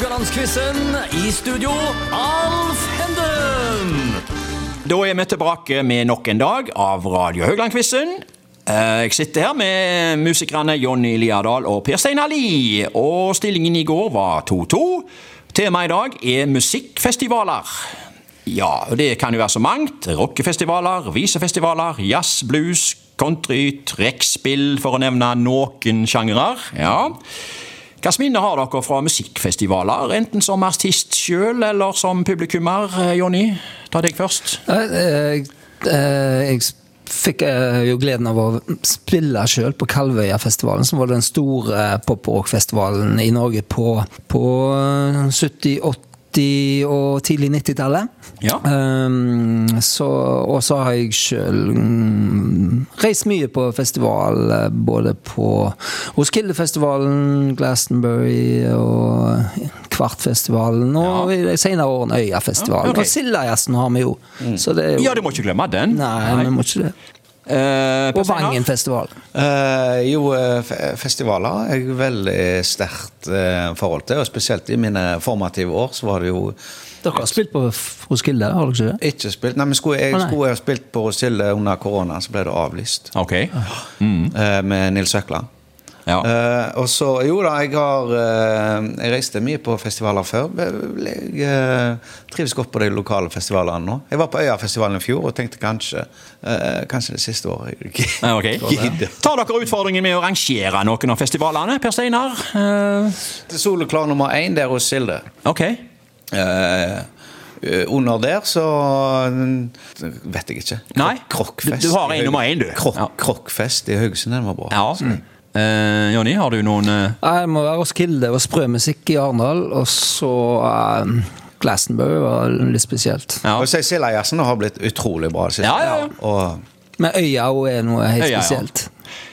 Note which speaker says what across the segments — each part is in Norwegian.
Speaker 1: Haugalandsquizen. I studio, Alf Henden.
Speaker 2: Da er vi tilbake med nok en dag av Radio Haugland-quizen. Eh, Jeg sitter her med musikerne Jonny Liadal og Per Steinar Lie. Og stillingen i går var 2-2. Temaet i dag er musikkfestivaler. Ja, det kan jo være så mangt. Rockefestivaler, visefestivaler, jazz, blues, country, trekkspill, for å nevne noen sjangere. Ja. Hvilke minner har dere fra musikkfestivaler, enten som artist sjøl eller som publikummer? Eh, Jonny, ta deg først.
Speaker 3: Jeg, eh, eh, Jeg fikk jo gleden av å spille sjøl på Kalvøyafestivalen, som var den store pop-rock-festivalen i Norge på, på 70-, 80- og tidlig 90-tallet.
Speaker 2: Ja.
Speaker 3: Um, så, og så har jeg sjøl mm, reist mye på festival, eh, både på Roskildefestivalen, Glastonbury og Kvartfestivalen, og i de senere årene Øyafestivalen.
Speaker 2: Ja, okay.
Speaker 3: Og Sildajazzen har vi jo. Så det jo
Speaker 2: Ja, du må ikke glemme den.
Speaker 3: Nei, vi må ikke det.
Speaker 2: Eh,
Speaker 3: Og Vangenfestival.
Speaker 4: Eh, jo, eh, festivaler er jeg veldig sterkt eh, forhold til. Og spesielt i mine formative år så var det jo
Speaker 3: Dere har spilt på Roskilde, har dere ikke det?
Speaker 4: ikke spilt Nei, men skulle, jeg
Speaker 3: ah,
Speaker 4: skulle jeg ha spilt på Roskilde under korona, så ble det avlyst.
Speaker 2: Ok.
Speaker 4: eh, med Nils Økland.
Speaker 2: Ja.
Speaker 4: Uh, og så, jo da, jeg har uh, Jeg reiste mye på festivaler før. Jeg uh, trives godt på de lokale festivalene nå. Jeg var på Øyafestivalen i fjor og tenkte kanskje eh, Kanskje det siste året jeg ikke
Speaker 2: Ja, ok.
Speaker 4: gidder.
Speaker 2: Tar dere utfordringen med å rangere noen av festivalene, Per Steinar? Eh,
Speaker 4: Til soloklar nummer én, der hos Silde.
Speaker 2: ok.
Speaker 4: Eh, under der så mm, vet jeg ikke.
Speaker 2: Nei,
Speaker 4: Krokkfest.
Speaker 2: du- du har en nummer én, du.
Speaker 4: Krok. Krokkfest i Haugesund, den var bra.
Speaker 2: Ja. Eh, Jonny, har du noen eh,
Speaker 3: Det må være Roskilde og sprømusikk i Arendal, og så eh, Glastonbury var litt spesielt.
Speaker 2: Ja.
Speaker 4: Og så Sildajazzen har blitt utrolig bra. siste.
Speaker 2: Ja, ja, ja.
Speaker 4: Og
Speaker 3: Men Øya er noe helt
Speaker 2: Øya, ja.
Speaker 3: spesielt.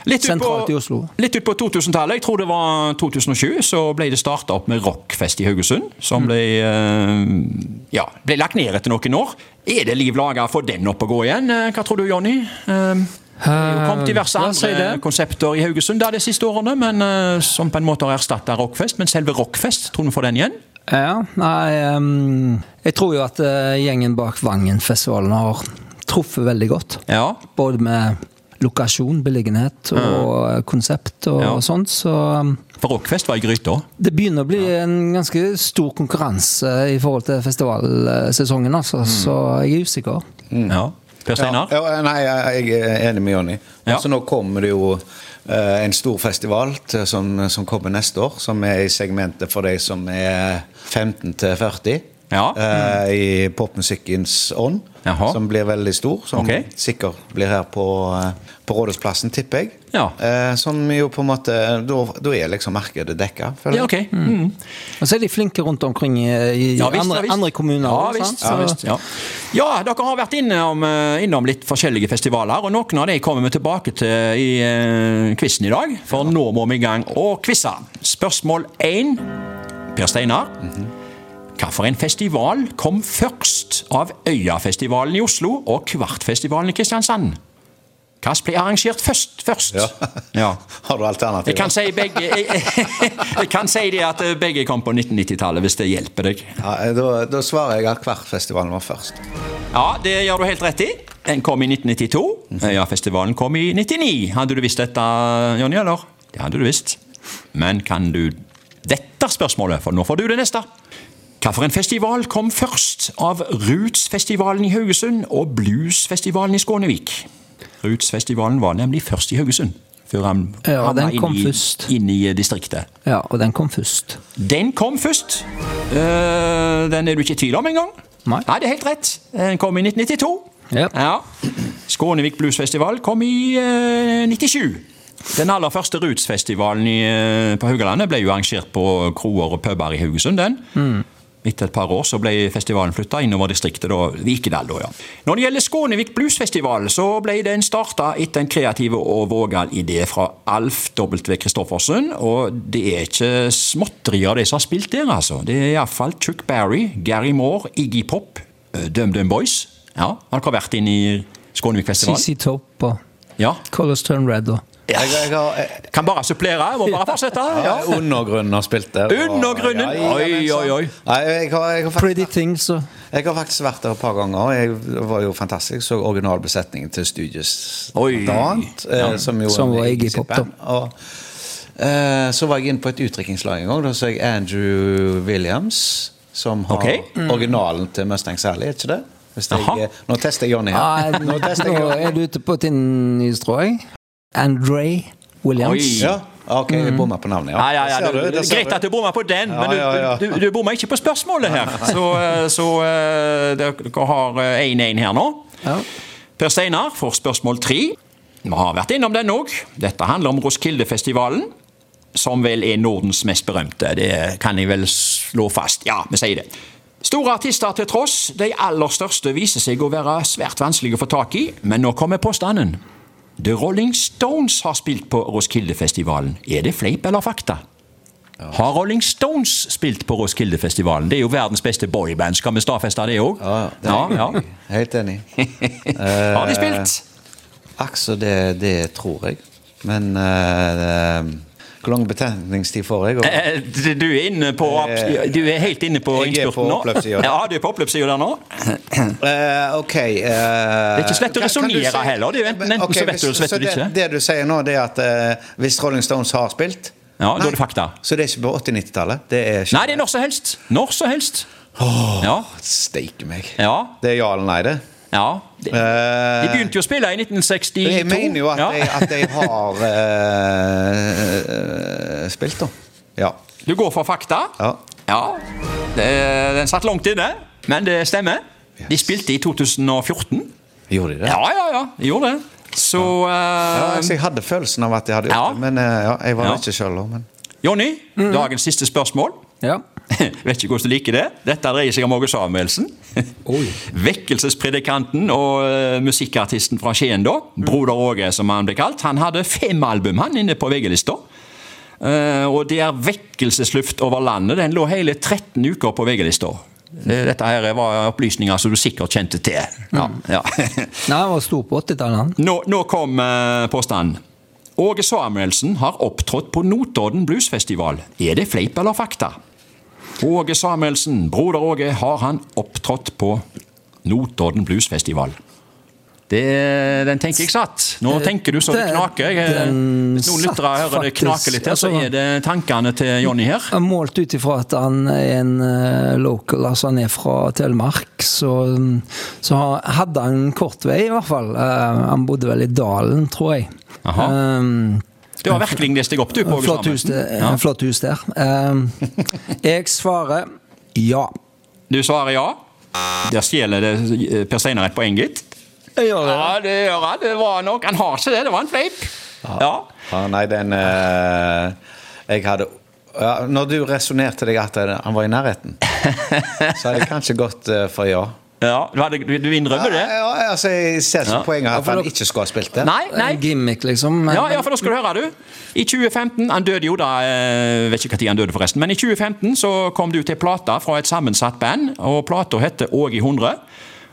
Speaker 2: Litt ut
Speaker 3: Sentralt
Speaker 2: på-
Speaker 3: i Oslo.
Speaker 2: Litt ut på 2000-tallet, jeg tror det var 2007, så ble det starta opp med Rockfest i Haugesund. Som
Speaker 3: Mm.
Speaker 2: ble, eh, ja, ble lagt ned etter noen år. Er det liv laga for den opp å gå igjen? Eh, Hva tror du, Jonny? Eh, Det har kommet diverse
Speaker 3: si
Speaker 2: andre konsepter i Haugesund da de siste årene, men eh, som på en måte har erstatta Rockfest. Men selve Rockfest, tror du vi får den igjen?
Speaker 3: Ja, nei um, Jeg tror jo at uh, gjengen bak Vangenfestivalen har truffet veldig godt.
Speaker 2: Ja.
Speaker 3: Både med lokasjon, beliggenhet og eh, konsept og
Speaker 2: Ja.
Speaker 3: sånt. Så um,
Speaker 2: For Rockfest var i gryta.
Speaker 3: det begynner å bli en ganske stor konkurranse i forhold til festivalsesongen, altså. Så jeg er usikker.
Speaker 2: Ja. Per Steinar?
Speaker 4: Ja, ja, nei, jeg er enig med Jonny. Altså, nå kommer det jo eh, en stor festival som, som kommer neste år, som er i segmentet for de som er 15 til 40.
Speaker 2: Ja.
Speaker 4: eh, I popmusikkens ånd,
Speaker 2: Jaha.
Speaker 4: som blir veldig stor. Som
Speaker 2: okay.
Speaker 4: sikkert blir her på, eh, på Rådhusplassen, tipper jeg.
Speaker 2: Ja.
Speaker 4: Eh, som jo på en måte Da, da er liksom markedet dekka, føler
Speaker 2: Ja, okay. Mm.
Speaker 3: Og så er de flinke rundt omkring i, i
Speaker 2: Ja, visst,
Speaker 3: andre,
Speaker 2: ja,
Speaker 3: andre kommuner.
Speaker 2: Ja, visst, ja, visst, ja. ja, dere har vært innom, eh, innom litt forskjellige festivaler, og noen av de kommer vi tilbake til i uh, quizen i dag. For nå må vi i gang og quize. Spørsmål én. Per Steinar. Hvilken festival kom først av Øyafestivalen i Oslo og Kvartfestivalen i Kristiansand? Hva ble arrangert først? først?
Speaker 4: Ja.
Speaker 2: ja.
Speaker 4: Har du alternativer?
Speaker 2: Jeg kan si, begge, jeg, jeg kan si det at begge kom på 1990-tallet, hvis det hjelper deg.
Speaker 4: Ja, da, da svarer jeg at Kvartfestivalen var først.
Speaker 2: Ja, det gjør du helt rett i. Den kom i 1992. Øyafestivalen kom i 99. Hadde du visst dette, Jonny, eller? Det hadde du visst. Men kan du dette spørsmålet, for nå får du det neste. Hvilken festival kom først av Rootsfestivalen i Haugesund og Bluesfestivalen i Skånevik? Rootsfestivalen var nemlig først i Haugesund. Før han
Speaker 3: Ja,
Speaker 2: havna
Speaker 3: den
Speaker 2: inn i- i distriktet.
Speaker 3: Ja, og den kom først.
Speaker 2: Den kom først. Uh, den er du ikke i tvil om engang?
Speaker 3: Nei.
Speaker 2: Nei, det er helt rett. Den kom i 1992.
Speaker 3: Ja.
Speaker 2: Ja. Skånevik Bluesfestival kom i uh, 97. Den aller første Rootsfestivalen eh, på Haugalandet ble jo arrangert på kroer og puber i Haugesund. den. Etter et par år så ble festivalen flytta innover distriktet, da, Vikedal. Da, ja. Når det gjelder Skånevik Bluesfestival, så ble den starta etter en kreativ og vågal idé fra Alf W. Christoffersen. Og det er ikke småtterier de som har spilt der, altså. Det er iallfall Chuck Berry, Gary Moore, Iggy Pop, eh, DumDum Boys. Ja, Har dere vært inn i Skånevik festival?
Speaker 3: CC Top og
Speaker 2: Ja.
Speaker 3: Colors Turn Red og
Speaker 4: Jeg, jeg har jeg,
Speaker 2: Kan bare supplere. Jeg må bare fortsette. Ja.
Speaker 4: ja. Undergrunnen har spilt der.
Speaker 2: Undergrunnen.
Speaker 4: Ja, ja,
Speaker 2: Oi, oi, oi.
Speaker 4: Nei, jeg har, jeg, har
Speaker 3: Pretty Things og
Speaker 4: jeg har faktisk vært der et par ganger. Jeg, var jo fantastisk. Så originalbesetningen til Studios
Speaker 2: Oi.
Speaker 4: annet. eh, Som, jo
Speaker 3: Som var
Speaker 4: jeg
Speaker 3: i
Speaker 4: sitt
Speaker 3: Pop, da.
Speaker 4: Og, eh, så var jeg inne på et utdrikningslag en gang. Da så jeg Andrew Williams, som har
Speaker 2: Ok.
Speaker 4: originalen til Mustang Sally, er ikke det? Hvis jeg, nå tester jeg Johnny
Speaker 3: her.
Speaker 4: her. Nå jeg
Speaker 3: Nå er du ute på tynn is, tror jeg. Andre Williams.
Speaker 2: Oi.
Speaker 4: Ja, ok, jeg bomma på navnet.
Speaker 2: Ja, ja, ja.
Speaker 4: ja. ser
Speaker 2: Du,
Speaker 4: du,
Speaker 2: greit at du bomma på den, men du, du, du, du bomma ikke på spørsmålet her. Så, eh, så eh, dere har eh, 1-1 her nå. Per Steinar får spørsmål tre. Vi har vært innom den òg. Dette handler om Roskildefestivalen. Som vel er Nordens mest berømte. Det kan jeg vel slå fast. Ja, vi sier det. Store artister til tross, de aller største viser seg å være svært vanskelige å få tak i, men nå kommer påstanden. The Rolling Stones har spilt på Roskildefestivalen. Er det fleip eller fakta? Har Rolling Stones spilt på Roskildefestivalen? Det er jo verdens beste boyband. Skal vi stadfeste det òg?
Speaker 4: Ja, det
Speaker 2: ja, ja.
Speaker 4: Helt enig.
Speaker 2: Har de spilt?
Speaker 4: Altså, det, det tror jeg. Men eh, hvor lang betenkningstid får jeg? Og,
Speaker 2: Eh, Du du er inne på Du er helt inne på innspurten nå. Ja, du er på oppløpssida der nå.
Speaker 4: Uh, ok uh,
Speaker 2: Det er ikke så lett å resonnere heller. Det er jo enten- enten
Speaker 4: okay,
Speaker 2: så vet du, eller så vet du det
Speaker 4: det,
Speaker 2: ikke.
Speaker 4: det du sier nå, det er at uh, hvis Rolling Stones har spilt
Speaker 2: Ja, da er det fakta.
Speaker 4: Så det er ikke på 80-90-tallet? Det er ikke
Speaker 2: Nei, det er når som helst. Når som helst. Ja.
Speaker 4: Steike meg.
Speaker 2: Ja.
Speaker 4: Det er ja eller nei, det.
Speaker 2: Ja. De, de
Speaker 4: Eh,
Speaker 2: begynte jo å spille i 1962.
Speaker 4: jeg mener jo at,
Speaker 2: Ja.
Speaker 4: de, at jeg, har uh, spilt, da. Ja.
Speaker 2: Du går for fakta?
Speaker 4: ja.
Speaker 2: Ja. Det, den satt langt inne, men det stemmer. De spilte i 2014.
Speaker 4: Gjorde de det?
Speaker 2: Ja, ja, ja. De gjorde det. Så
Speaker 4: Ja,
Speaker 2: eh,
Speaker 4: altså, jeg hadde følelsen av at jeg hadde gjort
Speaker 2: Ja.
Speaker 4: det, men uh, ja, jeg var
Speaker 2: Ja.
Speaker 4: ikke sjøl. Men...
Speaker 2: Jonny, dagens siste spørsmål.
Speaker 3: Ja.
Speaker 2: Vet ikke hvordan du liker det. Dette dreier seg om Åge Samuelsen. Vekkelsespredikanten og eh, musikkartisten fra Skien, da. Broder Åge, som han ble kalt. Han hadde fem album han inne på VG-lista. Eh, og er Vekkelsesluft over landet den lå hele 13 uker på VG-lista. Dette her var opplysninger som du sikkert kjente til. Ja, ja.
Speaker 3: Nei, han var stor på 80-tallet.
Speaker 2: Nå, nå kom eh, påstanden. Åge Samuelsen har opptrådt på Notodden Bluesfestival. Er det fleip eller fakta? Åge Samuelsen, broder Åge, har han opptrådt på Notodden Bluesfestival? Det, den tenker jeg satt. Nå tenker du så det
Speaker 3: det-
Speaker 2: knaker. Jeg, Hvis noen lyttere hører det knake litt her, så
Speaker 3: Altså-
Speaker 2: er det tankene til Jonny her.
Speaker 3: Målt ut ifra at han er en eh, local, altså han er fra Telemark, så, så hadde han kort vei, i hvert fall. Eh, han bodde vel i Dalen, tror jeg.
Speaker 2: Aha.
Speaker 3: Um,
Speaker 2: Du har virkelig lest deg opp, du, på
Speaker 3: flott, hus, det,
Speaker 2: Ja.
Speaker 3: flott hus der. Um, jeg svarer ja.
Speaker 2: Du svarer ja. Der stjeler det eh, Per Steinar et poeng, gitt. Ja, det gjør han. Det var nok Han har ikke det. Det var en fleip. Ja.
Speaker 4: Ja, nei, den eh, Jeg hadde ja, Når du resonnerte deg at han var i nærheten, så hadde jeg kanskje gått eh, for ja.
Speaker 2: Ja. Du, hadde, du innrømmer det?
Speaker 4: Ja, altså, jeg ser ikke
Speaker 2: Ja.
Speaker 4: poenget
Speaker 3: her,
Speaker 4: at
Speaker 3: for
Speaker 4: han ikke skulle ha spilt det.
Speaker 2: Nei, nei.
Speaker 3: En gimmick, liksom. men-
Speaker 2: Ja, ja, for da skal du høre, du. I 2015 Han døde jo da eh, Vet ikke når han døde, forresten. Men i 2015 så kom det ut ei plate fra et sammensatt band, og plata heter Åge 100.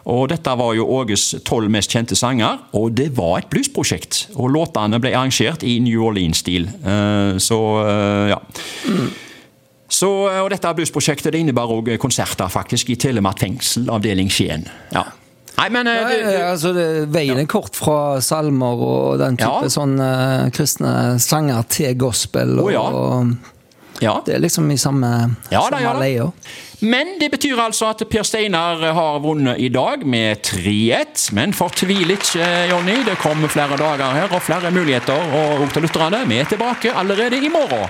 Speaker 2: Og dette var jo Åges tolv mest kjente sanger, og det var et bluesprosjekt. Og låtene ble arrangert i New Orleans-stil. Eh, Så eh, ja. Så, eh, og dette bluesprosjektet det innebar òg konserter faktisk i Telemark fengsel, avdeling Skien. Ja. Nei, men
Speaker 3: ja,
Speaker 2: det, det,
Speaker 3: altså det, Veien er kort fra salmer og den type
Speaker 2: Ja.
Speaker 3: sånn eh, kristne sanger til gospel. Og,
Speaker 2: oh, ja. ja.
Speaker 3: Det er liksom i samme,
Speaker 2: Ja
Speaker 3: samme
Speaker 2: ja da.
Speaker 3: leia.
Speaker 2: Men det betyr altså at Per Steinar har vunnet i dag med 3-1. Men fortvil ikke, Jonny. Det kommer flere dager her og flere muligheter. Og til lytterne, vi er tilbake allerede i morgen.